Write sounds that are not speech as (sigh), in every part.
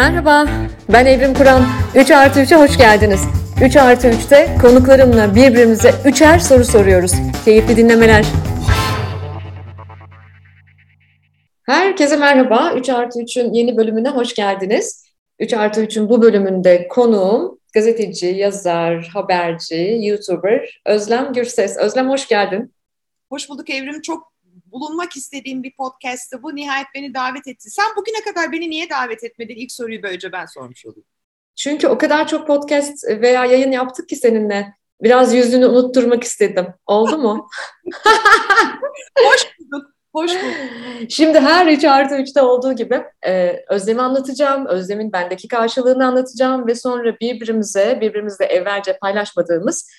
Merhaba, ben Evrim Kur'an. 3 artı 3'e hoş geldiniz. 3 artı 3'te konuklarımla birbirimize üçer soru soruyoruz. Keyifli dinlemeler. Herkese merhaba. 3 artı 3'ün yeni bölümüne hoş geldiniz. 3 artı 3'ün bu bölümünde konuğum gazeteci, yazar, haberci, YouTuber Özlem Gürses. Özlem hoş geldin. Hoş bulduk Evrim. Çok bulunmak istediğim bir podcast'ı bu. Nihayet beni davet etti. Sen bugüne kadar beni niye davet etmedin? İlk soruyu böylece ben sormuş olayım. Çünkü o kadar çok podcast veya yayın yaptık ki seninle. Biraz yüzünü unutturmak istedim. Oldu mu? (laughs) Hoş bulduk. Hoş bulduk. Şimdi her 3 artı 3'te olduğu gibi e, Özlem'i anlatacağım. Özlem'in bendeki karşılığını anlatacağım ve sonra birbirimize, birbirimizle evvelce paylaşmadığımız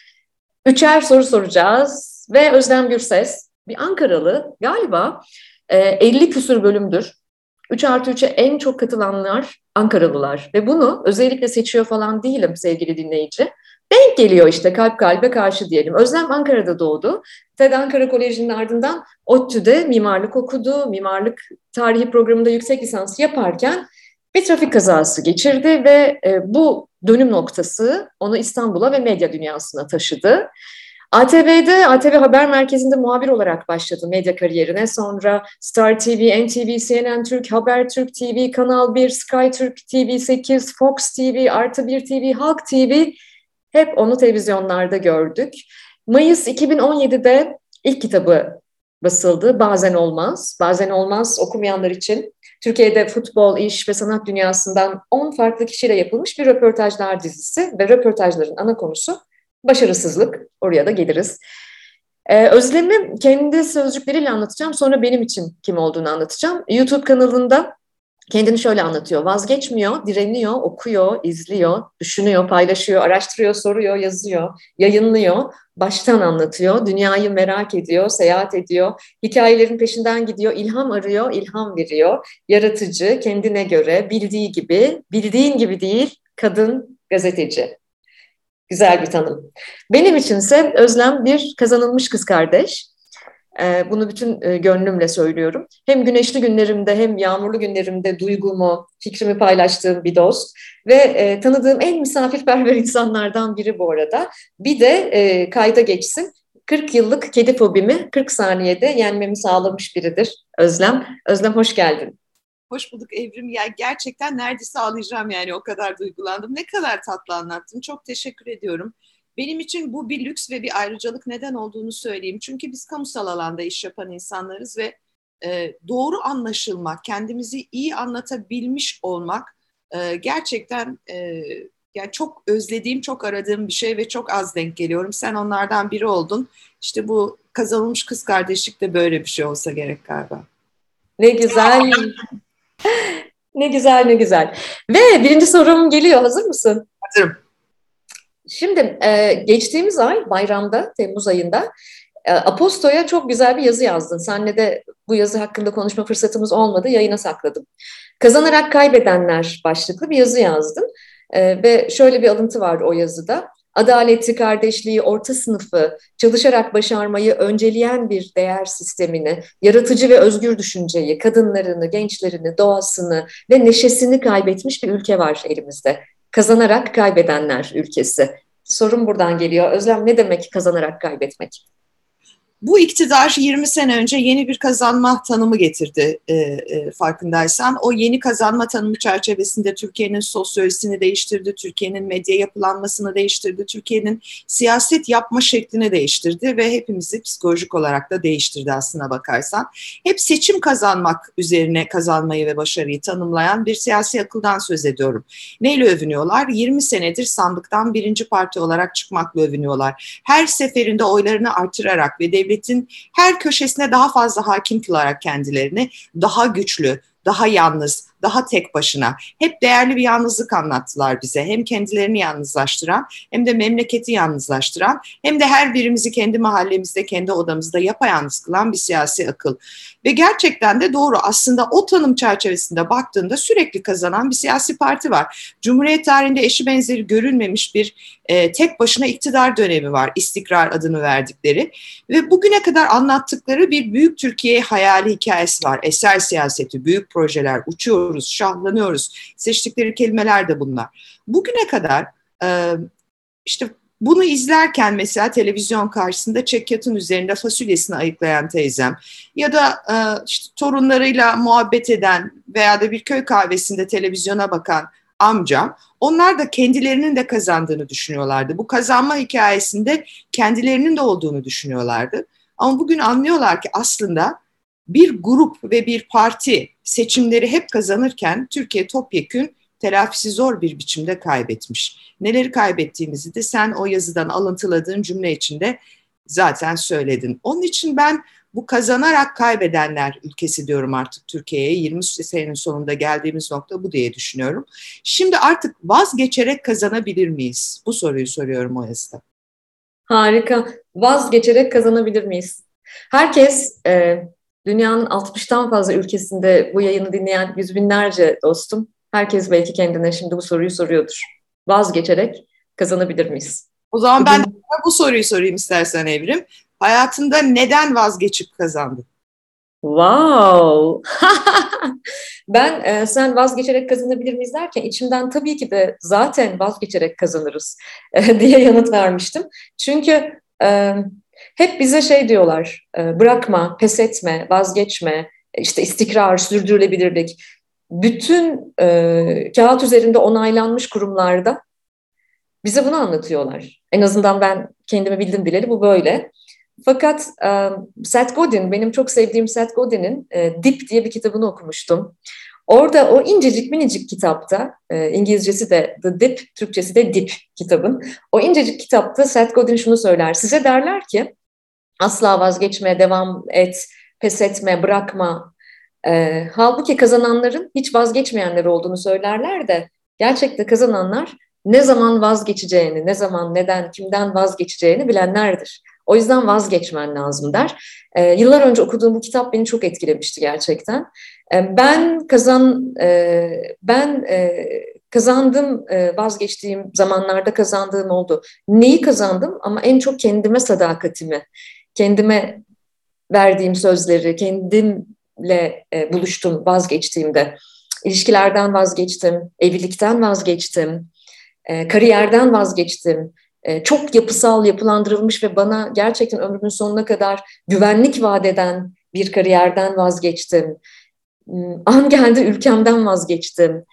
üçer soru soracağız. Ve Özlem Gürses, bir Ankaralı galiba e, 50 küsur bölümdür. 3 artı 3'e en çok katılanlar Ankaralılar ve bunu özellikle seçiyor falan değilim sevgili dinleyici. Denk geliyor işte kalp kalbe karşı diyelim. Özlem Ankara'da doğdu. TED Ankara Koleji'nin ardından ODTÜ'de mimarlık okudu. Mimarlık tarihi programında yüksek lisans yaparken bir trafik kazası geçirdi ve e, bu dönüm noktası onu İstanbul'a ve medya dünyasına taşıdı. ATV'de, ATV Haber Merkezi'nde muhabir olarak başladı medya kariyerine. Sonra Star TV, NTV, CNN Türk, Haber Türk TV, Kanal 1, Sky Türk TV 8, Fox TV, Artı 1 TV, Halk TV hep onu televizyonlarda gördük. Mayıs 2017'de ilk kitabı basıldı. Bazen Olmaz. Bazen Olmaz okumayanlar için Türkiye'de futbol, iş ve sanat dünyasından 10 farklı kişiyle yapılmış bir röportajlar dizisi ve röportajların ana konusu başarısızlık. Oraya da geliriz. Ee, Özlem'i kendi sözcükleriyle anlatacağım. Sonra benim için kim olduğunu anlatacağım. YouTube kanalında kendini şöyle anlatıyor. Vazgeçmiyor, direniyor, okuyor, izliyor, düşünüyor, paylaşıyor, araştırıyor, soruyor, yazıyor, yayınlıyor, baştan anlatıyor, dünyayı merak ediyor, seyahat ediyor, hikayelerin peşinden gidiyor, ilham arıyor, ilham veriyor, yaratıcı, kendine göre, bildiği gibi, bildiğin gibi değil, kadın gazeteci. Güzel bir tanım. Benim içinse Özlem bir kazanılmış kız kardeş. Ee, bunu bütün e, gönlümle söylüyorum. Hem güneşli günlerimde hem yağmurlu günlerimde duygumu, fikrimi paylaştığım bir dost ve e, tanıdığım en misafirperver (laughs) insanlardan biri bu arada. Bir de e, kayda geçsin. 40 yıllık kedi fobimi 40 saniyede yenmemi sağlamış biridir Özlem. Özlem hoş geldin. Hoş bulduk Evrim. Ya gerçekten neredeyse ağlayacağım yani o kadar duygulandım. Ne kadar tatlı anlattın. Çok teşekkür ediyorum. Benim için bu bir lüks ve bir ayrıcalık neden olduğunu söyleyeyim. Çünkü biz kamusal alanda iş yapan insanlarız ve e, doğru anlaşılmak, kendimizi iyi anlatabilmiş olmak e, gerçekten e, yani çok özlediğim, çok aradığım bir şey ve çok az denk geliyorum. Sen onlardan biri oldun. İşte bu kazanılmış kız kardeşlik de böyle bir şey olsa gerek galiba. Ne güzel. (laughs) (laughs) ne güzel ne güzel. Ve birinci sorum geliyor. Hazır mısın? Hazırım. Şimdi e, geçtiğimiz ay bayramda, Temmuz ayında e, Aposto'ya çok güzel bir yazı yazdın. Senle de bu yazı hakkında konuşma fırsatımız olmadı. Yayına sakladım. Kazanarak kaybedenler başlıklı bir yazı yazdın. E, ve şöyle bir alıntı var o yazıda adaleti, kardeşliği, orta sınıfı, çalışarak başarmayı önceleyen bir değer sistemini, yaratıcı ve özgür düşünceyi, kadınlarını, gençlerini, doğasını ve neşesini kaybetmiş bir ülke var elimizde. Kazanarak kaybedenler ülkesi. Sorun buradan geliyor. Özlem ne demek kazanarak kaybetmek? Bu iktidar 20 sene önce yeni bir kazanma tanımı getirdi e, e, farkındaysan. O yeni kazanma tanımı çerçevesinde Türkiye'nin sosyolojisini değiştirdi, Türkiye'nin medya yapılanmasını değiştirdi, Türkiye'nin siyaset yapma şeklini değiştirdi ve hepimizi psikolojik olarak da değiştirdi aslına bakarsan. Hep seçim kazanmak üzerine kazanmayı ve başarıyı tanımlayan bir siyasi akıldan söz ediyorum. Neyle övünüyorlar? 20 senedir sandıktan birinci parti olarak çıkmakla övünüyorlar. Her seferinde oylarını artırarak ve devlet devletin her köşesine daha fazla hakim kılarak kendilerini daha güçlü, daha yalnız, daha tek başına. Hep değerli bir yalnızlık anlattılar bize. Hem kendilerini yalnızlaştıran hem de memleketi yalnızlaştıran hem de her birimizi kendi mahallemizde, kendi odamızda yapayalnız kılan bir siyasi akıl. Ve gerçekten de doğru aslında o tanım çerçevesinde baktığında sürekli kazanan bir siyasi parti var. Cumhuriyet tarihinde eşi benzeri görülmemiş bir e, tek başına iktidar dönemi var. İstikrar adını verdikleri. Ve bugüne kadar anlattıkları bir büyük Türkiye hayali hikayesi var. Eser siyaseti, büyük projeler, uçuyor alkışlıyoruz, şahlanıyoruz. Seçtikleri kelimeler de bunlar. Bugüne kadar e, işte bunu izlerken mesela televizyon karşısında çekyatın üzerinde fasulyesini ayıklayan teyzem ya da e, işte torunlarıyla muhabbet eden veya da bir köy kahvesinde televizyona bakan amcam onlar da kendilerinin de kazandığını düşünüyorlardı. Bu kazanma hikayesinde kendilerinin de olduğunu düşünüyorlardı. Ama bugün anlıyorlar ki aslında bir grup ve bir parti seçimleri hep kazanırken Türkiye topyekün telafisi zor bir biçimde kaybetmiş. Neleri kaybettiğimizi de sen o yazıdan alıntıladığın cümle içinde zaten söyledin. Onun için ben bu kazanarak kaybedenler ülkesi diyorum artık Türkiye'ye. 20 senenin sonunda geldiğimiz nokta bu diye düşünüyorum. Şimdi artık vazgeçerek kazanabilir miyiz? Bu soruyu soruyorum o yazıda. Harika. Vazgeçerek kazanabilir miyiz? Herkes e, dünyanın 60'tan fazla ülkesinde bu yayını dinleyen yüz binlerce dostum Herkes belki kendine şimdi bu soruyu soruyordur. Vazgeçerek kazanabilir miyiz? O zaman ben Bugün... bu soruyu sorayım istersen Evrim. Hayatında neden vazgeçip kazandın? Wow! (laughs) ben e, sen vazgeçerek kazanabilir miyiz derken içimden tabii ki de zaten vazgeçerek kazanırız e, (laughs) diye yanıt vermiştim. Çünkü e, hep bize şey diyorlar, e, bırakma, pes etme, vazgeçme, işte istikrar, sürdürülebilirlik bütün e, kağıt üzerinde onaylanmış kurumlarda bize bunu anlatıyorlar. En azından ben kendimi bildim bileli bu böyle. Fakat e, Seth Godin, benim çok sevdiğim Seth Godin'in e, Dip diye bir kitabını okumuştum. Orada o incecik minicik kitapta, e, İngilizcesi de The Dip, Türkçesi de Dip kitabın. O incecik kitapta Seth Godin şunu söyler. Size derler ki asla vazgeçme, devam et, pes etme, bırakma, e, halbuki kazananların hiç vazgeçmeyenler olduğunu söylerler de gerçekte kazananlar ne zaman vazgeçeceğini, ne zaman, neden, kimden vazgeçeceğini bilenlerdir. O yüzden vazgeçmen lazım der. E, yıllar önce okuduğum bu kitap beni çok etkilemişti gerçekten. E, ben kazan, e, ben e, kazandım, e, vazgeçtiğim zamanlarda kazandığım oldu. Neyi kazandım? Ama en çok kendime sadakatimi, kendime verdiğim sözleri, kendim ile e, buluştum vazgeçtiğimde. İlişkilerden vazgeçtim, evlilikten vazgeçtim, e, kariyerden vazgeçtim. E, çok yapısal, yapılandırılmış ve bana gerçekten ömrümün sonuna kadar güvenlik vaat eden bir kariyerden vazgeçtim. Hmm, an geldi ülkemden vazgeçtim.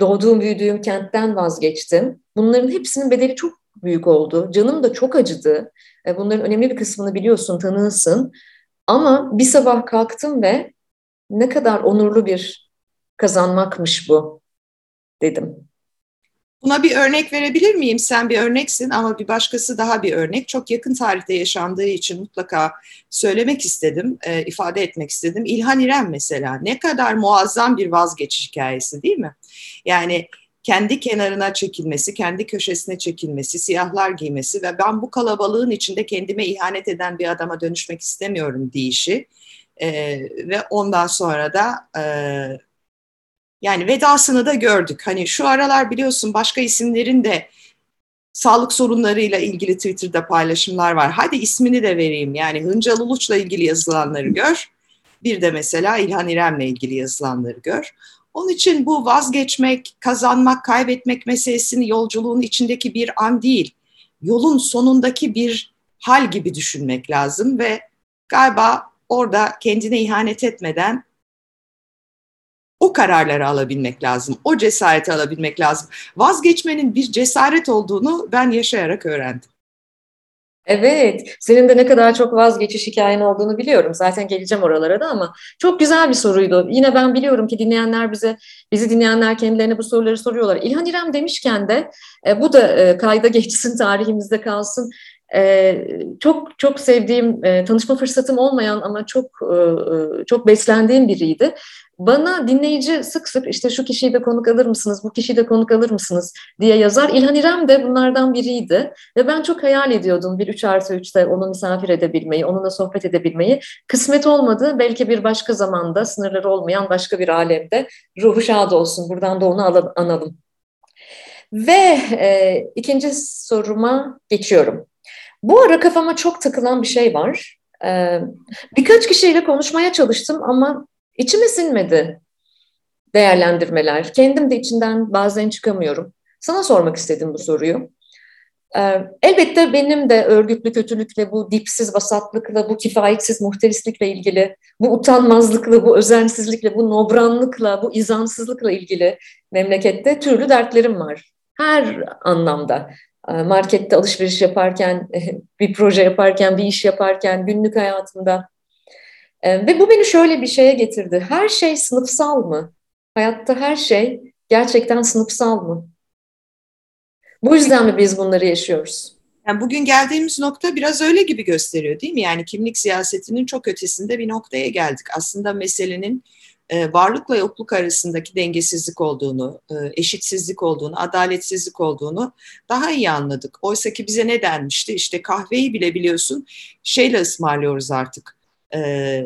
Doğduğum, büyüdüğüm kentten vazgeçtim. Bunların hepsinin bedeli çok büyük oldu. Canım da çok acıdı. E, bunların önemli bir kısmını biliyorsun, tanığısın. Ama bir sabah kalktım ve ne kadar onurlu bir kazanmakmış bu dedim. Buna bir örnek verebilir miyim? Sen bir örneksin ama bir başkası daha bir örnek. Çok yakın tarihte yaşandığı için mutlaka söylemek istedim, e, ifade etmek istedim. İlhan İrem mesela ne kadar muazzam bir vazgeçiş hikayesi değil mi? Yani kendi kenarına çekilmesi, kendi köşesine çekilmesi, siyahlar giymesi ve ben bu kalabalığın içinde kendime ihanet eden bir adama dönüşmek istemiyorum deyişi e, ve ondan sonra da e, yani vedasını da gördük. Hani şu aralar biliyorsun başka isimlerin de sağlık sorunlarıyla ilgili Twitter'da paylaşımlar var. Hadi ismini de vereyim. Yani Hıncal Uluç'la ilgili yazılanları gör. Bir de mesela İlhan İrem'le ilgili yazılanları gör. Onun için bu vazgeçmek, kazanmak, kaybetmek meselesini yolculuğun içindeki bir an değil, yolun sonundaki bir hal gibi düşünmek lazım ve galiba orada kendine ihanet etmeden o kararları alabilmek lazım. O cesareti alabilmek lazım. Vazgeçmenin bir cesaret olduğunu ben yaşayarak öğrendim. Evet, senin de ne kadar çok vazgeçiş hikayen olduğunu biliyorum. Zaten geleceğim oralara da ama çok güzel bir soruydu. Yine ben biliyorum ki dinleyenler bize, bizi dinleyenler kendilerine bu soruları soruyorlar. İlhan İrem demişken de e, bu da e, kayda geçsin, (laughs) tarihimizde kalsın. E, çok çok sevdiğim, e, tanışma fırsatım olmayan ama çok e, e, çok beslendiğim biriydi. Bana dinleyici sık sık işte şu kişiyi de konuk alır mısınız, bu kişiyi de konuk alır mısınız diye yazar. İlhan İrem de bunlardan biriydi. Ve ben çok hayal ediyordum bir 3 artı 3'te onu misafir edebilmeyi, onunla sohbet edebilmeyi. Kısmet olmadı. Belki bir başka zamanda, sınırları olmayan başka bir alemde. Ruhu şad olsun. Buradan da onu analım. Ve e, ikinci soruma geçiyorum. Bu ara kafama çok takılan bir şey var. Ee, birkaç kişiyle konuşmaya çalıştım ama içime sinmedi. değerlendirmeler. Kendim de içinden bazen çıkamıyorum. Sana sormak istedim bu soruyu. Ee, elbette benim de örgütlü kötülükle, bu dipsiz vasatlıkla, bu kifayetsiz muhterislikle ilgili, bu utanmazlıkla, bu özensizlikle, bu nobranlıkla, bu izansızlıkla ilgili memlekette türlü dertlerim var. Her anlamda. Ee, markette alışveriş yaparken, (laughs) bir proje yaparken, bir iş yaparken, günlük hayatımda. Ee, ve bu beni şöyle bir şeye getirdi. Her şey sınıfsal mı? Hayatta her şey gerçekten sınıfsal mı? Bu yüzden mi biz bunları yaşıyoruz? Yani bugün geldiğimiz nokta biraz öyle gibi gösteriyor değil mi? Yani kimlik siyasetinin çok ötesinde bir noktaya geldik. Aslında meselenin e, varlıkla yokluk arasındaki dengesizlik olduğunu, e, eşitsizlik olduğunu, adaletsizlik olduğunu daha iyi anladık. Oysa ki bize ne denmişti? İşte kahveyi bile biliyorsun şeyle ısmarlıyoruz artık. E,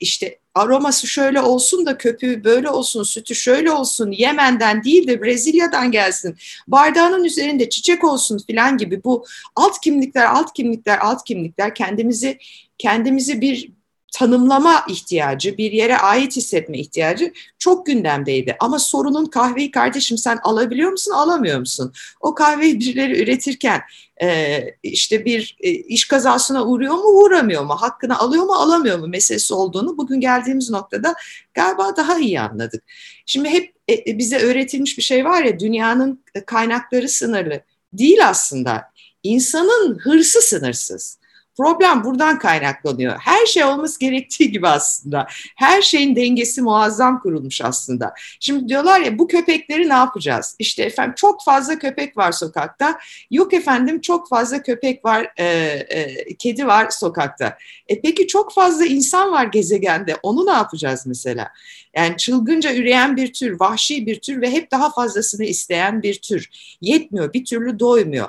işte aroması şöyle olsun da köpüğü böyle olsun, sütü şöyle olsun, Yemen'den değil de Brezilya'dan gelsin, bardağının üzerinde çiçek olsun filan gibi bu alt kimlikler, alt kimlikler, alt kimlikler kendimizi kendimizi bir tanımlama ihtiyacı, bir yere ait hissetme ihtiyacı çok gündemdeydi. Ama sorunun kahveyi kardeşim sen alabiliyor musun, alamıyor musun? O kahveyi birileri üretirken e, işte bir e, iş kazasına uğruyor mu, uğramıyor mu? Hakkını alıyor mu, alamıyor mu meselesi olduğunu bugün geldiğimiz noktada galiba daha iyi anladık. Şimdi hep e, bize öğretilmiş bir şey var ya, dünyanın kaynakları sınırlı. Değil aslında. İnsanın hırsı sınırsız. Problem buradan kaynaklanıyor. Her şey olması gerektiği gibi aslında. Her şeyin dengesi muazzam kurulmuş aslında. Şimdi diyorlar ya bu köpekleri ne yapacağız? İşte efendim çok fazla köpek var sokakta. Yok efendim çok fazla köpek var, e, e, kedi var sokakta. E peki çok fazla insan var gezegende. Onu ne yapacağız mesela? Yani çılgınca üreyen bir tür, vahşi bir tür ve hep daha fazlasını isteyen bir tür. Yetmiyor, bir türlü doymuyor.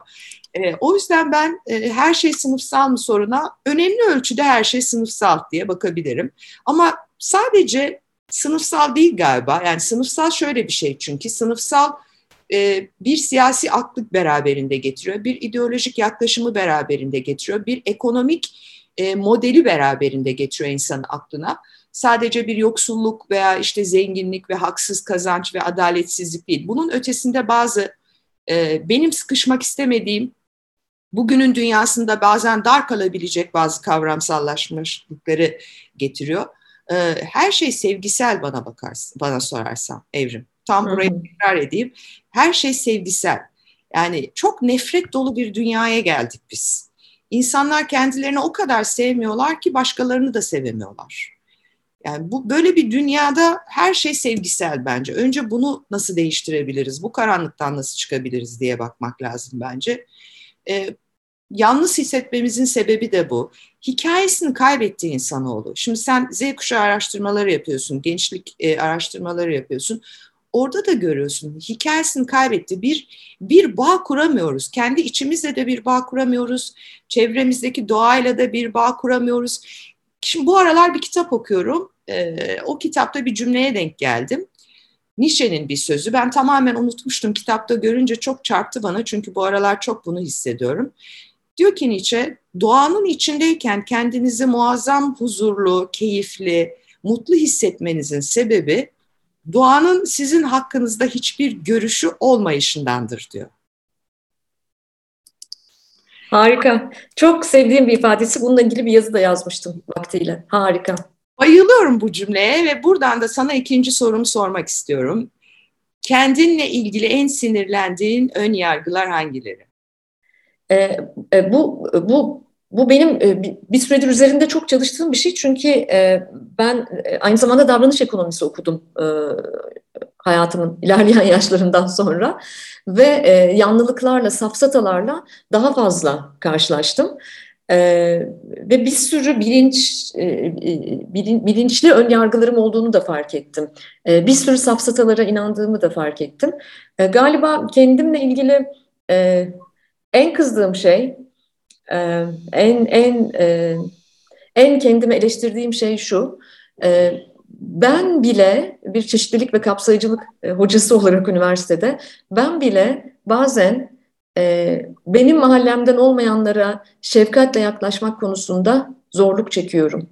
E, o yüzden ben e, her şey sınıfsal mı soruna önemli ölçüde her şey sınıfsal diye bakabilirim. Ama sadece sınıfsal değil galiba. Yani sınıfsal şöyle bir şey çünkü sınıfsal e, bir siyasi aklık beraberinde getiriyor, bir ideolojik yaklaşımı beraberinde getiriyor, bir ekonomik e, modeli beraberinde getiriyor insanın aklına. Sadece bir yoksulluk veya işte zenginlik ve haksız kazanç ve adaletsizlik değil. Bunun ötesinde bazı e, benim sıkışmak istemediğim bugünün dünyasında bazen dar kalabilecek bazı kavramsallaşmışlıkları getiriyor. Ee, her şey sevgisel bana bakarsın, bana sorarsan Evrim. Tam burayı tekrar edeyim. Her şey sevgisel. Yani çok nefret dolu bir dünyaya geldik biz. İnsanlar kendilerini o kadar sevmiyorlar ki başkalarını da sevemiyorlar. Yani bu böyle bir dünyada her şey sevgisel bence. Önce bunu nasıl değiştirebiliriz? Bu karanlıktan nasıl çıkabiliriz diye bakmak lazım bence. E, yalnız hissetmemizin sebebi de bu. Hikayesini kaybetti insanoğlu. Şimdi sen Z kuşağı araştırmaları yapıyorsun, gençlik e, araştırmaları yapıyorsun. Orada da görüyorsun hikayesini kaybetti. Bir bir bağ kuramıyoruz. Kendi içimizle de bir bağ kuramıyoruz. Çevremizdeki doğayla da bir bağ kuramıyoruz. Şimdi bu aralar bir kitap okuyorum. E, o kitapta bir cümleye denk geldim. Nietzsche'nin bir sözü. Ben tamamen unutmuştum. Kitapta görünce çok çarptı bana çünkü bu aralar çok bunu hissediyorum. Diyor ki Nietzsche, doğanın içindeyken kendinizi muazzam huzurlu, keyifli, mutlu hissetmenizin sebebi doğanın sizin hakkınızda hiçbir görüşü olmayışındandır diyor. Harika. Çok sevdiğim bir ifadesi. Bununla ilgili bir yazı da yazmıştım vaktiyle. Harika. Bayılıyorum bu cümleye ve buradan da sana ikinci sorumu sormak istiyorum. Kendinle ilgili en sinirlendiğin ön yargılar hangileri? E, e, bu bu bu benim e, bir süredir üzerinde çok çalıştığım bir şey çünkü e, ben e, aynı zamanda davranış ekonomisi okudum hayatımın ilerleyen yaşlarından sonra ve yanlılıklarla, safsatalarla daha fazla karşılaştım. Ee, ve bir sürü bilinç e, bilin, bilinçli ön yargılarım olduğunu da fark ettim. Ee, bir sürü safsatalara inandığımı da fark ettim. Ee, galiba kendimle ilgili e, en kızdığım şey, e, en en e, en kendimi eleştirdiğim şey şu. E, ben bile bir çeşitlilik ve kapsayıcılık hocası olarak üniversitede ben bile bazen benim mahallemden olmayanlara şefkatle yaklaşmak konusunda zorluk çekiyorum.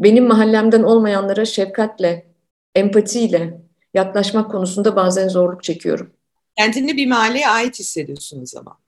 Benim mahallemden olmayanlara şefkatle empatiyle yaklaşmak konusunda bazen zorluk çekiyorum. Kendini bir mahalleye ait hissediyorsunuz ama.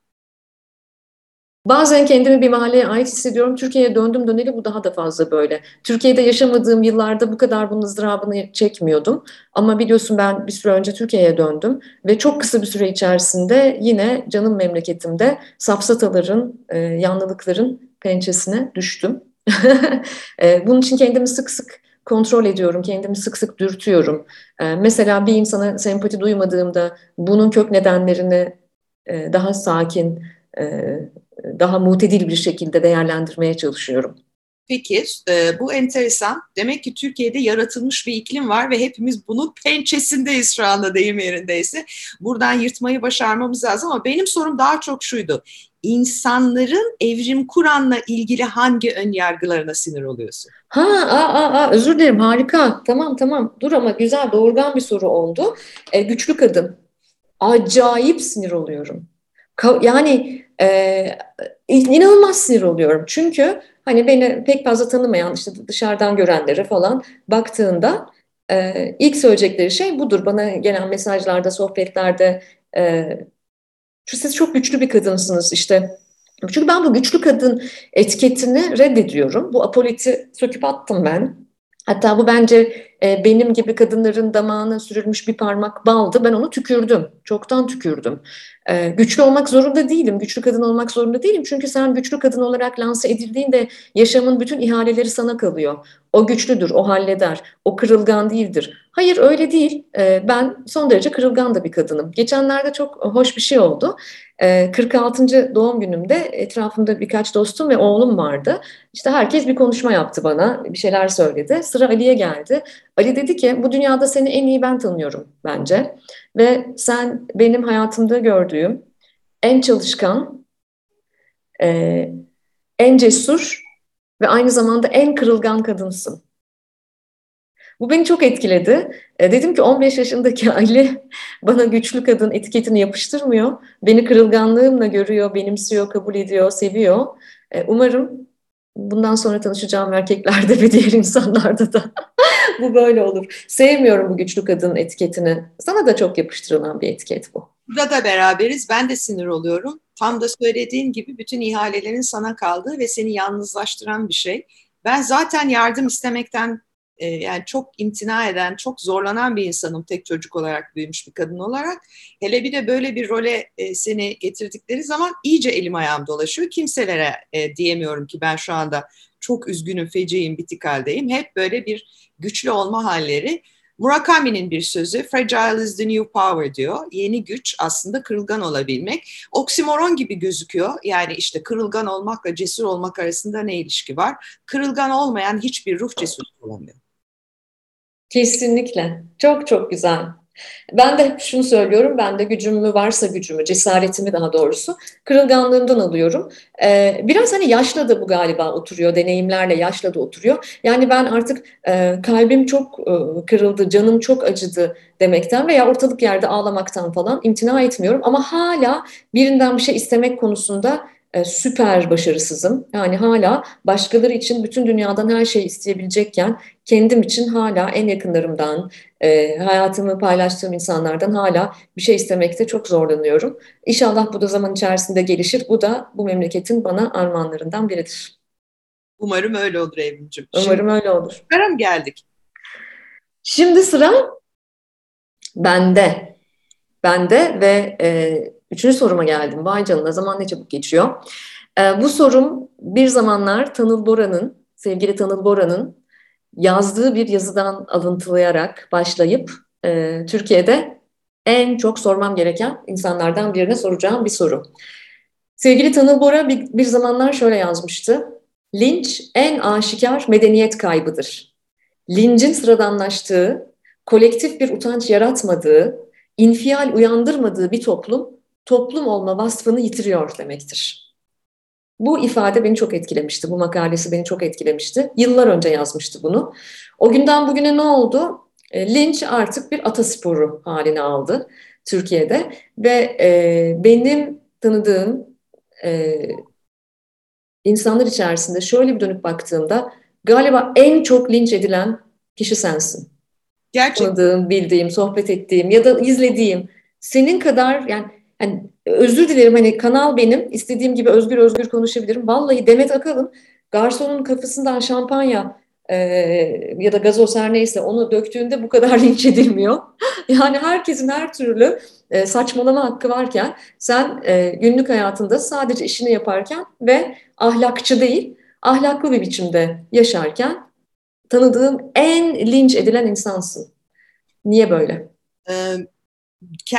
Bazen kendimi bir mahalleye ait hissediyorum. Türkiye'ye döndüm döneli bu daha da fazla böyle. Türkiye'de yaşamadığım yıllarda bu kadar bunun ızdırabını çekmiyordum. Ama biliyorsun ben bir süre önce Türkiye'ye döndüm ve çok kısa bir süre içerisinde yine canım memleketimde safsataların, e, yanlılıkların pençesine düştüm. (laughs) e, bunun için kendimi sık sık kontrol ediyorum, kendimi sık sık dürtüyorum. E, mesela bir insana sempati duymadığımda bunun kök nedenlerini e, daha sakin, e, daha mutedil bir şekilde değerlendirmeye çalışıyorum. Peki e, bu enteresan. Demek ki Türkiye'de yaratılmış bir iklim var ve hepimiz bunun pençesindeyiz şu anda deyim yerindeyse. Buradan yırtmayı başarmamız lazım ama benim sorum daha çok şuydu. İnsanların evrim Kur'an'la ilgili hangi ön yargılarına sinir oluyorsun? Ha, aa, aa, aa, özür dilerim harika. Tamam tamam dur ama güzel doğurgan bir soru oldu. E, güçlü kadın. Acayip sinir oluyorum. Yani e, inanılmaz sinir oluyorum. Çünkü hani beni pek fazla tanımayan işte dışarıdan görenlere falan baktığında e, ilk söyleyecekleri şey budur. Bana gelen mesajlarda, sohbetlerde e, siz çok güçlü bir kadınsınız işte. Çünkü ben bu güçlü kadın etiketini reddediyorum. Bu apoliti söküp attım ben. Hatta bu bence e, benim gibi kadınların damağına sürülmüş bir parmak baldı. Ben onu tükürdüm. Çoktan tükürdüm. E, güçlü olmak zorunda değilim. Güçlü kadın olmak zorunda değilim. Çünkü sen güçlü kadın olarak lanse edildiğinde yaşamın bütün ihaleleri sana kalıyor. O güçlüdür, o halleder, o kırılgan değildir. Hayır öyle değil. E, ben son derece kırılgan da bir kadınım. Geçenlerde çok hoş bir şey oldu. 46. Ee, doğum günümde etrafımda birkaç dostum ve oğlum vardı. İşte herkes bir konuşma yaptı bana, bir şeyler söyledi. Sıra Ali'ye geldi. Ali dedi ki bu dünyada seni en iyi ben tanıyorum bence. Ve sen benim hayatımda gördüğüm en çalışkan, e, en cesur ve aynı zamanda en kırılgan kadınsın. Bu beni çok etkiledi. E, dedim ki 15 yaşındaki (laughs) Ali bana güçlü kadın etiketini yapıştırmıyor. Beni kırılganlığımla görüyor, benimsiyor, kabul ediyor, seviyor. E, umarım bundan sonra tanışacağım erkeklerde ve diğer insanlarda da (laughs) bu böyle olur. Sevmiyorum bu güçlü kadın etiketini. Sana da çok yapıştırılan bir etiket bu. Burada beraberiz. Ben de sinir oluyorum. Tam da söylediğin gibi bütün ihalelerin sana kaldığı ve seni yalnızlaştıran bir şey. Ben zaten yardım istemekten e, yani çok imtina eden, çok zorlanan bir insanım tek çocuk olarak büyümüş bir kadın olarak. Hele bir de böyle bir role e, seni getirdikleri zaman iyice elim ayağım dolaşıyor. Kimselere e, diyemiyorum ki ben şu anda çok üzgünüm, feciyim, bitik haldeyim. Hep böyle bir güçlü olma halleri. Murakami'nin bir sözü fragile is the new power diyor. Yeni güç aslında kırılgan olabilmek. Oksimoron gibi gözüküyor. Yani işte kırılgan olmakla cesur olmak arasında ne ilişki var? Kırılgan olmayan hiçbir ruh cesur olamıyor. Kesinlikle. Çok çok güzel. Ben de hep şunu söylüyorum, ben de gücümü varsa gücümü, cesaretimi daha doğrusu kırılganlığımdan alıyorum. Ee, biraz hani yaşla da bu galiba oturuyor, deneyimlerle yaşla da oturuyor. Yani ben artık e, kalbim çok e, kırıldı, canım çok acıdı demekten veya ortalık yerde ağlamaktan falan imtina etmiyorum. Ama hala birinden bir şey istemek konusunda süper başarısızım. Yani hala başkaları için bütün dünyadan her şeyi isteyebilecekken kendim için hala en yakınlarımdan, e, hayatımı paylaştığım insanlardan hala bir şey istemekte çok zorlanıyorum. İnşallah bu da zaman içerisinde gelişir. Bu da bu memleketin bana armağanlarından biridir. Umarım öyle olur Evrimciğim. Umarım Şimdi, öyle olur. Sıra mı geldik? Şimdi sıra bende. Bende ve e, Üçüncü soruma geldim. Vay canına zaman ne çabuk geçiyor. Ee, bu sorum bir zamanlar Tanıl Bora'nın, sevgili Tanıl Bora'nın yazdığı bir yazıdan alıntılayarak başlayıp e, Türkiye'de en çok sormam gereken insanlardan birine soracağım bir soru. Sevgili Tanıl Bora bir, bir zamanlar şöyle yazmıştı. Linç en aşikar medeniyet kaybıdır. Lincin sıradanlaştığı, kolektif bir utanç yaratmadığı, infial uyandırmadığı bir toplum toplum olma vasfını yitiriyor demektir. Bu ifade beni çok etkilemişti. Bu makalesi beni çok etkilemişti. Yıllar önce yazmıştı bunu. O günden bugüne ne oldu? E, linç artık bir atasporu haline aldı Türkiye'de ve e, benim tanıdığım e, insanlar içerisinde şöyle bir dönüp baktığımda galiba en çok linç edilen kişi sensin. Gerçekten. tanıdığım, bildiğim, sohbet ettiğim ya da izlediğim senin kadar yani, yani özür dilerim hani kanal benim istediğim gibi özgür özgür konuşabilirim. Vallahi Demet Akalın garsonun kafasından şampanya e, ya da gazoz her neyse onu döktüğünde bu kadar (laughs) linç edilmiyor. yani herkesin her türlü e, saçmalama hakkı varken sen e, günlük hayatında sadece işini yaparken ve ahlakçı değil ahlaklı bir biçimde yaşarken tanıdığım en linç edilen insansın. Niye böyle? Ee,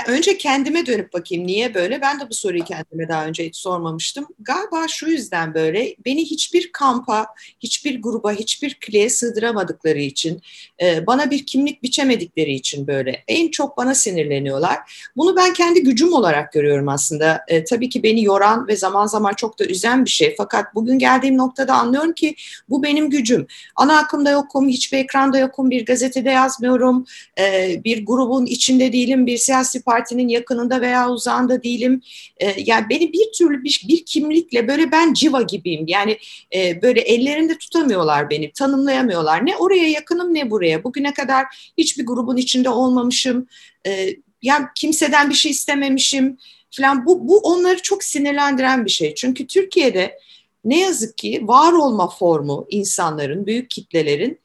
önce kendime dönüp bakayım niye böyle? Ben de bu soruyu kendime daha önce hiç sormamıştım. Galiba şu yüzden böyle beni hiçbir kampa, hiçbir gruba, hiçbir kleye sığdıramadıkları için, e, bana bir kimlik biçemedikleri için böyle en çok bana sinirleniyorlar. Bunu ben kendi gücüm olarak görüyorum aslında. E, tabii ki beni yoran ve zaman zaman çok da üzen bir şey. Fakat bugün geldiğim noktada anlıyorum ki bu benim gücüm. Ana akımda yokum, hiçbir ekranda yokum, bir gazetede yazmıyorum, e, bir grubun içinde değilim, bir siyasi partinin yakınında veya uzağında değilim. E, yani beni bir türlü bir, bir kimlikle böyle ben civa gibiyim. Yani e, böyle ellerinde tutamıyorlar beni, tanımlayamıyorlar. Ne oraya yakınım ne buraya. Bugüne kadar hiçbir grubun içinde olmamışım. E, yani kimseden bir şey istememişim falan. Bu, bu onları çok sinirlendiren bir şey. Çünkü Türkiye'de ne yazık ki var olma formu insanların, büyük kitlelerin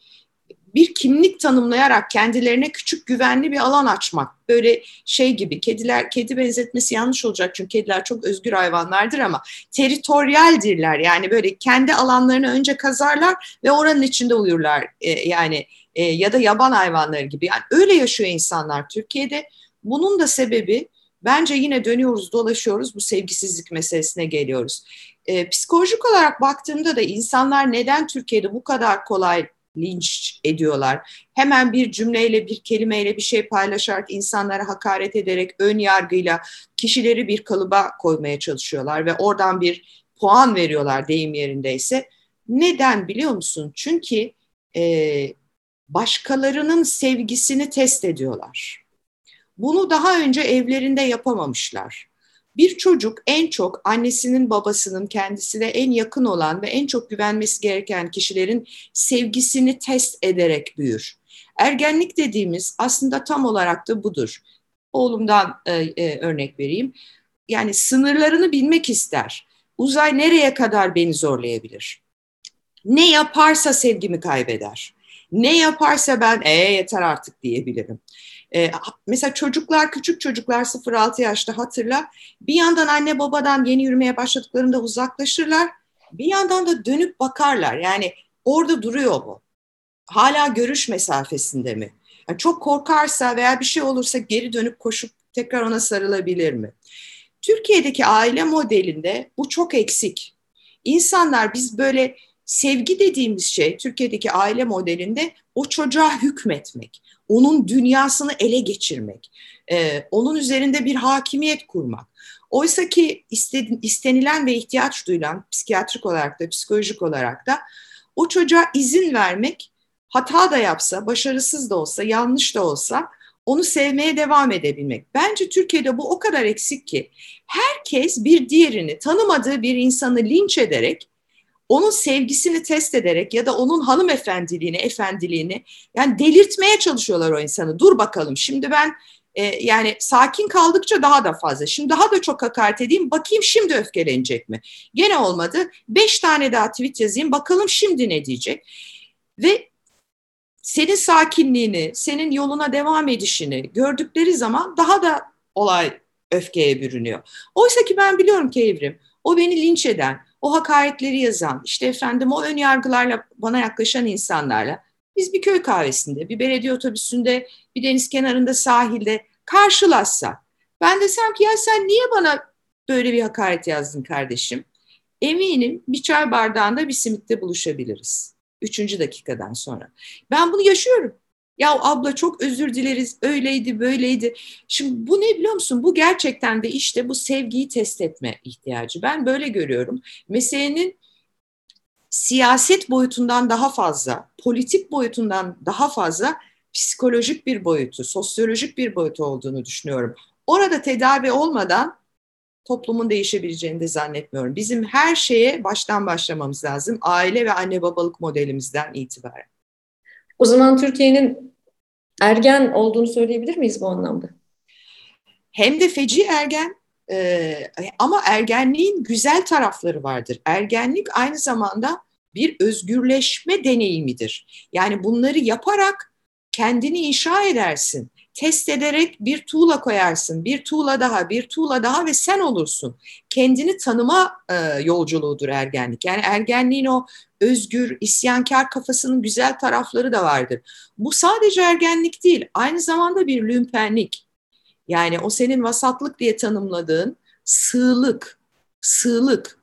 bir kimlik tanımlayarak kendilerine küçük güvenli bir alan açmak. Böyle şey gibi kediler, kedi benzetmesi yanlış olacak çünkü kediler çok özgür hayvanlardır ama teritoryaldirler. Yani böyle kendi alanlarını önce kazarlar ve oranın içinde uyurlar. E, yani e, ya da yaban hayvanları gibi. Yani öyle yaşıyor insanlar Türkiye'de. Bunun da sebebi bence yine dönüyoruz dolaşıyoruz bu sevgisizlik meselesine geliyoruz. E, psikolojik olarak baktığımda da insanlar neden Türkiye'de bu kadar kolay linç ediyorlar. Hemen bir cümleyle, bir kelimeyle bir şey paylaşarak insanlara hakaret ederek ön yargıyla kişileri bir kalıba koymaya çalışıyorlar ve oradan bir puan veriyorlar deyim yerindeyse. Neden biliyor musun? Çünkü e, başkalarının sevgisini test ediyorlar. Bunu daha önce evlerinde yapamamışlar. Bir çocuk en çok annesinin babasının kendisine en yakın olan ve en çok güvenmesi gereken kişilerin sevgisini test ederek büyür. Ergenlik dediğimiz aslında tam olarak da budur. Oğlumdan e, e, örnek vereyim. Yani sınırlarını bilmek ister. Uzay nereye kadar beni zorlayabilir? Ne yaparsa sevgimi kaybeder. Ne yaparsa ben ee yeter artık diyebilirim. E, mesela çocuklar, küçük çocuklar 0-6 yaşta hatırla. Bir yandan anne babadan yeni yürümeye başladıklarında uzaklaşırlar. Bir yandan da dönüp bakarlar. Yani orada duruyor bu. Hala görüş mesafesinde mi? Yani çok korkarsa veya bir şey olursa geri dönüp koşup tekrar ona sarılabilir mi? Türkiye'deki aile modelinde bu çok eksik. İnsanlar biz böyle sevgi dediğimiz şey Türkiye'deki aile modelinde o çocuğa hükmetmek, onun dünyasını ele geçirmek, e, onun üzerinde bir hakimiyet kurmak. Oysa ki istenilen ve ihtiyaç duyulan psikiyatrik olarak da psikolojik olarak da o çocuğa izin vermek hata da yapsa, başarısız da olsa, yanlış da olsa onu sevmeye devam edebilmek. Bence Türkiye'de bu o kadar eksik ki herkes bir diğerini tanımadığı bir insanı linç ederek onun sevgisini test ederek ya da onun hanımefendiliğini, efendiliğini yani delirtmeye çalışıyorlar o insanı. Dur bakalım şimdi ben e, yani sakin kaldıkça daha da fazla. Şimdi daha da çok hakaret edeyim bakayım şimdi öfkelenecek mi? Gene olmadı. Beş tane daha tweet yazayım bakalım şimdi ne diyecek? Ve senin sakinliğini, senin yoluna devam edişini gördükleri zaman daha da olay öfkeye bürünüyor. Oysa ki ben biliyorum ki Evrim, o beni linç eden, o hakaretleri yazan, işte efendim o ön yargılarla bana yaklaşan insanlarla biz bir köy kahvesinde, bir belediye otobüsünde, bir deniz kenarında sahilde karşılaşsa ben desem ki ya sen niye bana böyle bir hakaret yazdın kardeşim? Eminim bir çay bardağında bir simitte buluşabiliriz. Üçüncü dakikadan sonra. Ben bunu yaşıyorum. Ya abla çok özür dileriz, öyleydi, böyleydi. Şimdi bu ne biliyor musun? Bu gerçekten de işte bu sevgiyi test etme ihtiyacı. Ben böyle görüyorum. Meselenin siyaset boyutundan daha fazla, politik boyutundan daha fazla psikolojik bir boyutu, sosyolojik bir boyutu olduğunu düşünüyorum. Orada tedavi olmadan toplumun değişebileceğini de zannetmiyorum. Bizim her şeye baştan başlamamız lazım. Aile ve anne babalık modelimizden itibaren. O zaman Türkiye'nin ergen olduğunu söyleyebilir miyiz bu anlamda? Hem de feci ergen e, ama ergenliğin güzel tarafları vardır. Ergenlik aynı zamanda bir özgürleşme deneyimidir. Yani bunları yaparak kendini inşa edersin. Test ederek bir tuğla koyarsın, bir tuğla daha, bir tuğla daha ve sen olursun. Kendini tanıma e, yolculuğudur ergenlik. Yani ergenliğin o özgür, isyankar kafasının güzel tarafları da vardır. Bu sadece ergenlik değil, aynı zamanda bir lümpenlik. Yani o senin vasatlık diye tanımladığın sığlık, sığlık,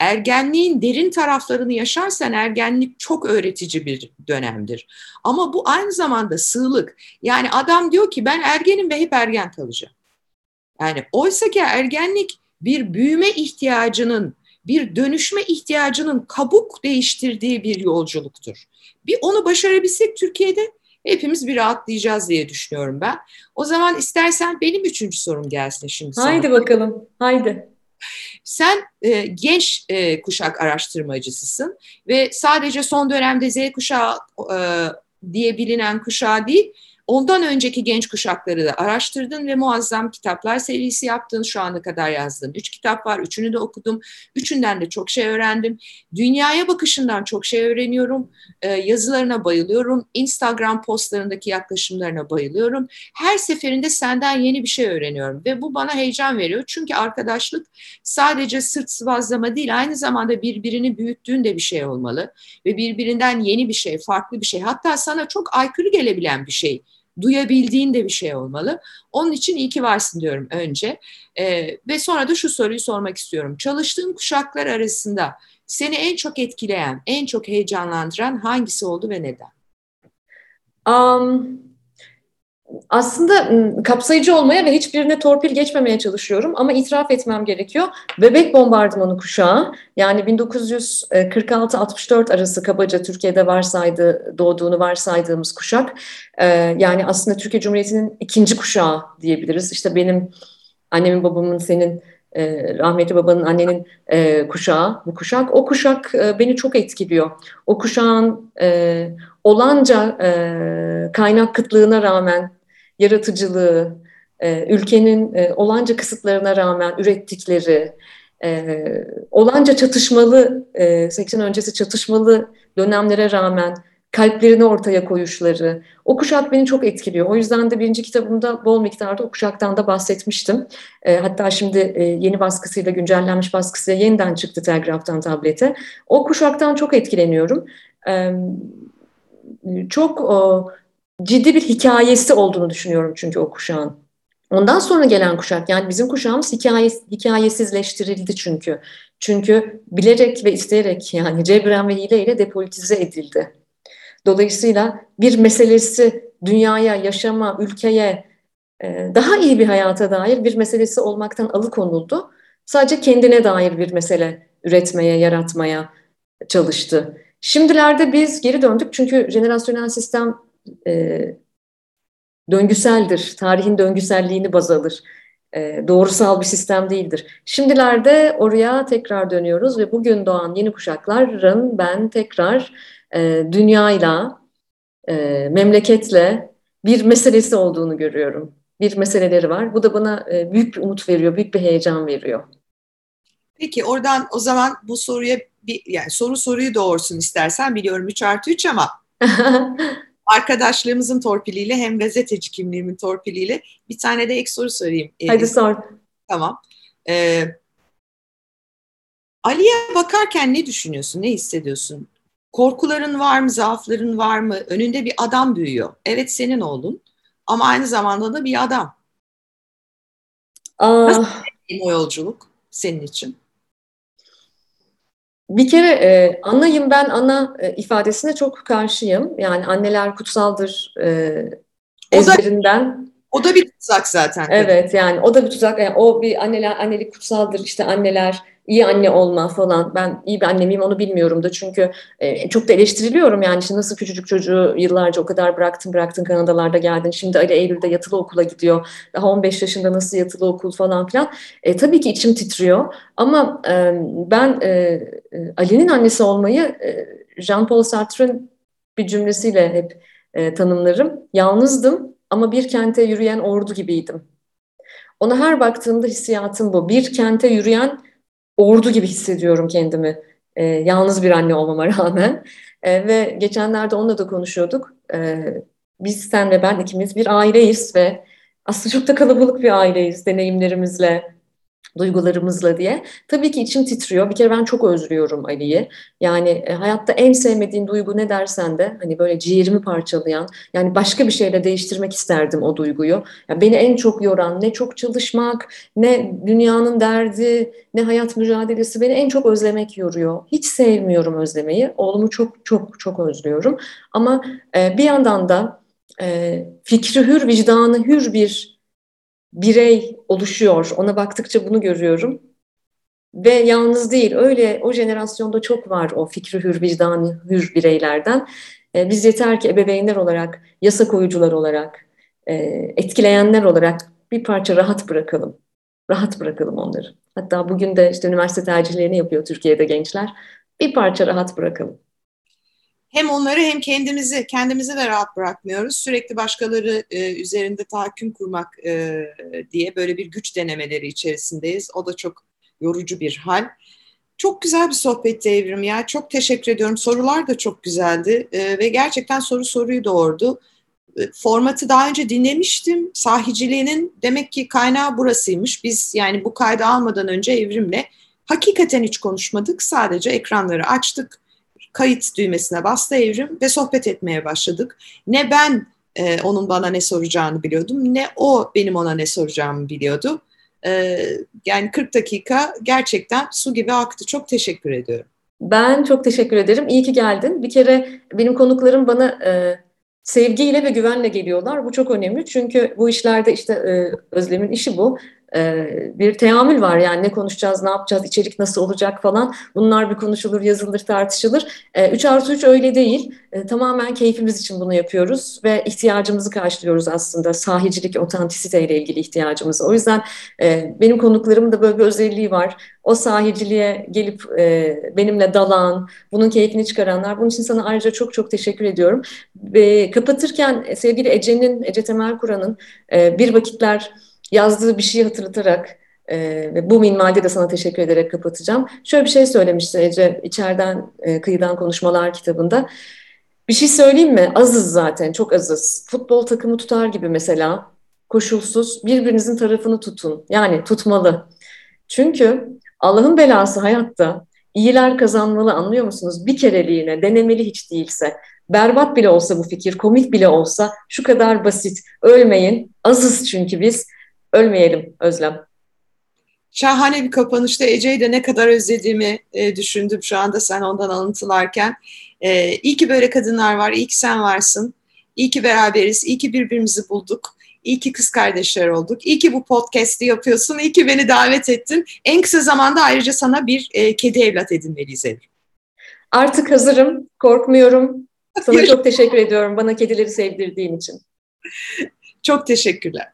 ergenliğin derin taraflarını yaşarsan ergenlik çok öğretici bir dönemdir. Ama bu aynı zamanda sığlık. Yani adam diyor ki ben ergenim ve hep ergen kalacağım. Yani oysa ki ergenlik bir büyüme ihtiyacının, bir dönüşme ihtiyacının kabuk değiştirdiği bir yolculuktur. Bir onu başarabilsek Türkiye'de hepimiz bir rahatlayacağız diye düşünüyorum ben. O zaman istersen benim üçüncü sorum gelsin şimdi sana. Haydi bakalım, haydi. Sen e, genç e, kuşak araştırmacısısın ve sadece son dönemde Z kuşağı e, diye bilinen kuşağı değil, Ondan önceki genç kuşakları da araştırdın ve muazzam kitaplar serisi yaptın. Şu ana kadar yazdın. Üç kitap var. Üçünü de okudum. Üçünden de çok şey öğrendim. Dünyaya bakışından çok şey öğreniyorum. Ee, yazılarına bayılıyorum. Instagram postlarındaki yaklaşımlarına bayılıyorum. Her seferinde senden yeni bir şey öğreniyorum. Ve bu bana heyecan veriyor. Çünkü arkadaşlık sadece sırt sıvazlama değil. Aynı zamanda birbirini büyüttüğün de bir şey olmalı. Ve birbirinden yeni bir şey, farklı bir şey. Hatta sana çok aykırı gelebilen bir şey duyabildiğin de bir şey olmalı. Onun için iyi ki varsın diyorum önce. E, ve sonra da şu soruyu sormak istiyorum. Çalıştığın kuşaklar arasında seni en çok etkileyen, en çok heyecanlandıran hangisi oldu ve neden? Um, aslında kapsayıcı olmaya ve hiçbirine torpil geçmemeye çalışıyorum ama itiraf etmem gerekiyor. Bebek bombardımanı kuşağı yani 1946-64 arası kabaca Türkiye'de varsaydı, doğduğunu varsaydığımız kuşak. Yani aslında Türkiye Cumhuriyeti'nin ikinci kuşağı diyebiliriz. İşte benim annemin babamın senin rahmetli babanın annenin kuşağı bu kuşak. O kuşak beni çok etkiliyor. O kuşağın olanca kaynak kıtlığına rağmen yaratıcılığı, e, ülkenin e, olanca kısıtlarına rağmen ürettikleri, e, olanca çatışmalı, e, 80 öncesi çatışmalı dönemlere rağmen kalplerini ortaya koyuşları, o kuşak beni çok etkiliyor. O yüzden de birinci kitabımda bol miktarda o kuşaktan da bahsetmiştim. Hatta şimdi yeni baskısıyla, güncellenmiş baskısıyla yeniden çıktı telgraftan tablete. O kuşaktan çok etkileniyorum. Çok o, ciddi bir hikayesi olduğunu düşünüyorum çünkü o kuşağın. Ondan sonra gelen kuşak yani bizim kuşağımız hikayes, hikayesizleştirildi çünkü. Çünkü bilerek ve isteyerek yani cebren ve hileyle depolitize edildi. Dolayısıyla bir meselesi dünyaya, yaşama, ülkeye, e, daha iyi bir hayata dair bir meselesi olmaktan alıkonuldu. Sadece kendine dair bir mesele üretmeye, yaratmaya çalıştı. Şimdilerde biz geri döndük çünkü jenerasyonel sistem e, döngüseldir. Tarihin döngüselliğini baz alır. E, doğrusal bir sistem değildir. Şimdilerde oraya tekrar dönüyoruz ve bugün doğan yeni kuşakların ben tekrar e, dünyayla, e, memleketle bir meselesi olduğunu görüyorum. Bir meseleleri var. Bu da bana e, büyük bir umut veriyor, büyük bir heyecan veriyor. Peki oradan o zaman bu soruya bir yani soru soruyu doğursun istersen biliyorum 3 artı 3 ama (laughs) arkadaşlığımızın torpiliyle hem gazeteci kimliğimin torpiliyle bir tane de ek soru sorayım. Hadi sor. Tamam. Ee, Ali'ye bakarken ne düşünüyorsun, ne hissediyorsun? Korkuların var mı, zaafların var mı? Önünde bir adam büyüyor. Evet senin oğlun ama aynı zamanda da bir adam. Ah. Nasıl o yolculuk senin için? Bir kere e, anayım ben ana e, ifadesine çok karşıyım. Yani anneler kutsaldır e, ezberinden. O da, bir tuzak zaten. Evet yani o da bir tuzak. Yani o bir anneler annelik kutsaldır işte anneler iyi anne olma falan. Ben iyi bir anne miyim onu bilmiyorum da çünkü e, çok da eleştiriliyorum yani işte nasıl küçücük çocuğu yıllarca o kadar bıraktın bıraktın Kanadalarda geldin. Şimdi Ali Eylül'de yatılı okula gidiyor. Daha 15 yaşında nasıl yatılı okul falan filan. E, tabii ki içim titriyor ama e, ben e, e Ali'nin annesi olmayı e, Jean-Paul Sartre'ın bir cümlesiyle hep e, tanımlarım. Yalnızdım ama bir kente yürüyen ordu gibiydim. Ona her baktığımda hissiyatım bu. Bir kente yürüyen ordu gibi hissediyorum kendimi. E, yalnız bir anne olmama rağmen. E, ve geçenlerde onunla da konuşuyorduk. E, biz sen ve ben ikimiz bir aileyiz ve aslında çok da kalabalık bir aileyiz deneyimlerimizle, duygularımızla diye. Tabii ki içim titriyor. Bir kere ben çok özlüyorum Ali'yi. Yani e, hayatta en sevmediğin duygu ne dersen de hani böyle ciğerimi parçalayan yani başka bir şeyle değiştirmek isterdim o duyguyu. Yani beni en çok yoran ne çok çalışmak ne dünyanın derdi ne hayat mücadelesi beni en çok özlemek yoruyor. Hiç sevmiyorum özlemeyi. Oğlumu çok çok çok özlüyorum. Ama e, bir yandan da e, fikri hür, vicdanı hür bir birey oluşuyor. Ona baktıkça bunu görüyorum. Ve yalnız değil, öyle o jenerasyonda çok var o fikri hür, vicdanı hür bireylerden. E, biz yeter ki ebeveynler olarak, yasa koyucular olarak, e, etkileyenler olarak bir parça rahat bırakalım. Rahat bırakalım onları. Hatta bugün de işte üniversite tercihlerini yapıyor Türkiye'de gençler. Bir parça rahat bırakalım hem onları hem kendimizi kendimizi de rahat bırakmıyoruz. Sürekli başkaları e, üzerinde tahakküm kurmak e, diye böyle bir güç denemeleri içerisindeyiz. O da çok yorucu bir hal. Çok güzel bir sohbetti Evrim ya. Çok teşekkür ediyorum. Sorular da çok güzeldi e, ve gerçekten soru soruyu doğurdu. E, formatı daha önce dinlemiştim. Sahiciliğinin demek ki kaynağı burasıymış. Biz yani bu kaydı almadan önce Evrim'le hakikaten hiç konuşmadık. Sadece ekranları açtık kayıt düğmesine bastı Evrim ve sohbet etmeye başladık. Ne ben e, onun bana ne soracağını biliyordum ne o benim ona ne soracağımı biliyordu. E, yani 40 dakika gerçekten su gibi aktı. Çok teşekkür ediyorum. Ben çok teşekkür ederim. İyi ki geldin. Bir kere benim konuklarım bana e, sevgiyle ve güvenle geliyorlar. Bu çok önemli. Çünkü bu işlerde işte e, Özlem'in işi bu. Ee, bir teamül var yani ne konuşacağız, ne yapacağız, içerik nasıl olacak falan. Bunlar bir konuşulur, yazılır, tartışılır. 3 ee, artı 3 öyle değil. Ee, tamamen keyfimiz için bunu yapıyoruz ve ihtiyacımızı karşılıyoruz aslında. Sahicilik, otantisite ile ilgili ihtiyacımızı. O yüzden e, benim konuklarımın da böyle bir özelliği var. O sahiciliğe gelip e, benimle dalan, bunun keyfini çıkaranlar. Bunun için sana ayrıca çok çok teşekkür ediyorum. Ve kapatırken sevgili Ece'nin, Ece Temel Kur'an'ın e, bir vakitler yazdığı bir şeyi hatırlatarak e, ve bu minvalde de sana teşekkür ederek kapatacağım. Şöyle bir şey söylemişti Ece içeriden e, kıyıdan konuşmalar kitabında. Bir şey söyleyeyim mi? Azız zaten, çok azız. Futbol takımı tutar gibi mesela koşulsuz birbirinizin tarafını tutun. Yani tutmalı. Çünkü Allah'ın belası hayatta iyiler kazanmalı anlıyor musunuz? Bir kereliğine, denemeli hiç değilse. Berbat bile olsa bu fikir, komik bile olsa şu kadar basit. Ölmeyin, azız çünkü biz. Ölmeyelim Özlem. Şahane bir kapanışta Ece'yi de ne kadar özlediğimi e, düşündüm şu anda sen ondan alıntılarken. E, iyi ki böyle kadınlar var, iyi ki sen varsın. İyi ki beraberiz, iyi ki birbirimizi bulduk. İyi ki kız kardeşler olduk. İyi ki bu podcast'i yapıyorsun. İyi ki beni davet ettin. En kısa zamanda ayrıca sana bir e, kedi evlat edinmeliyiz Evrim. Artık hazırım. Korkmuyorum. Sana (laughs) çok teşekkür ediyorum bana kedileri sevdirdiğin için. Çok teşekkürler.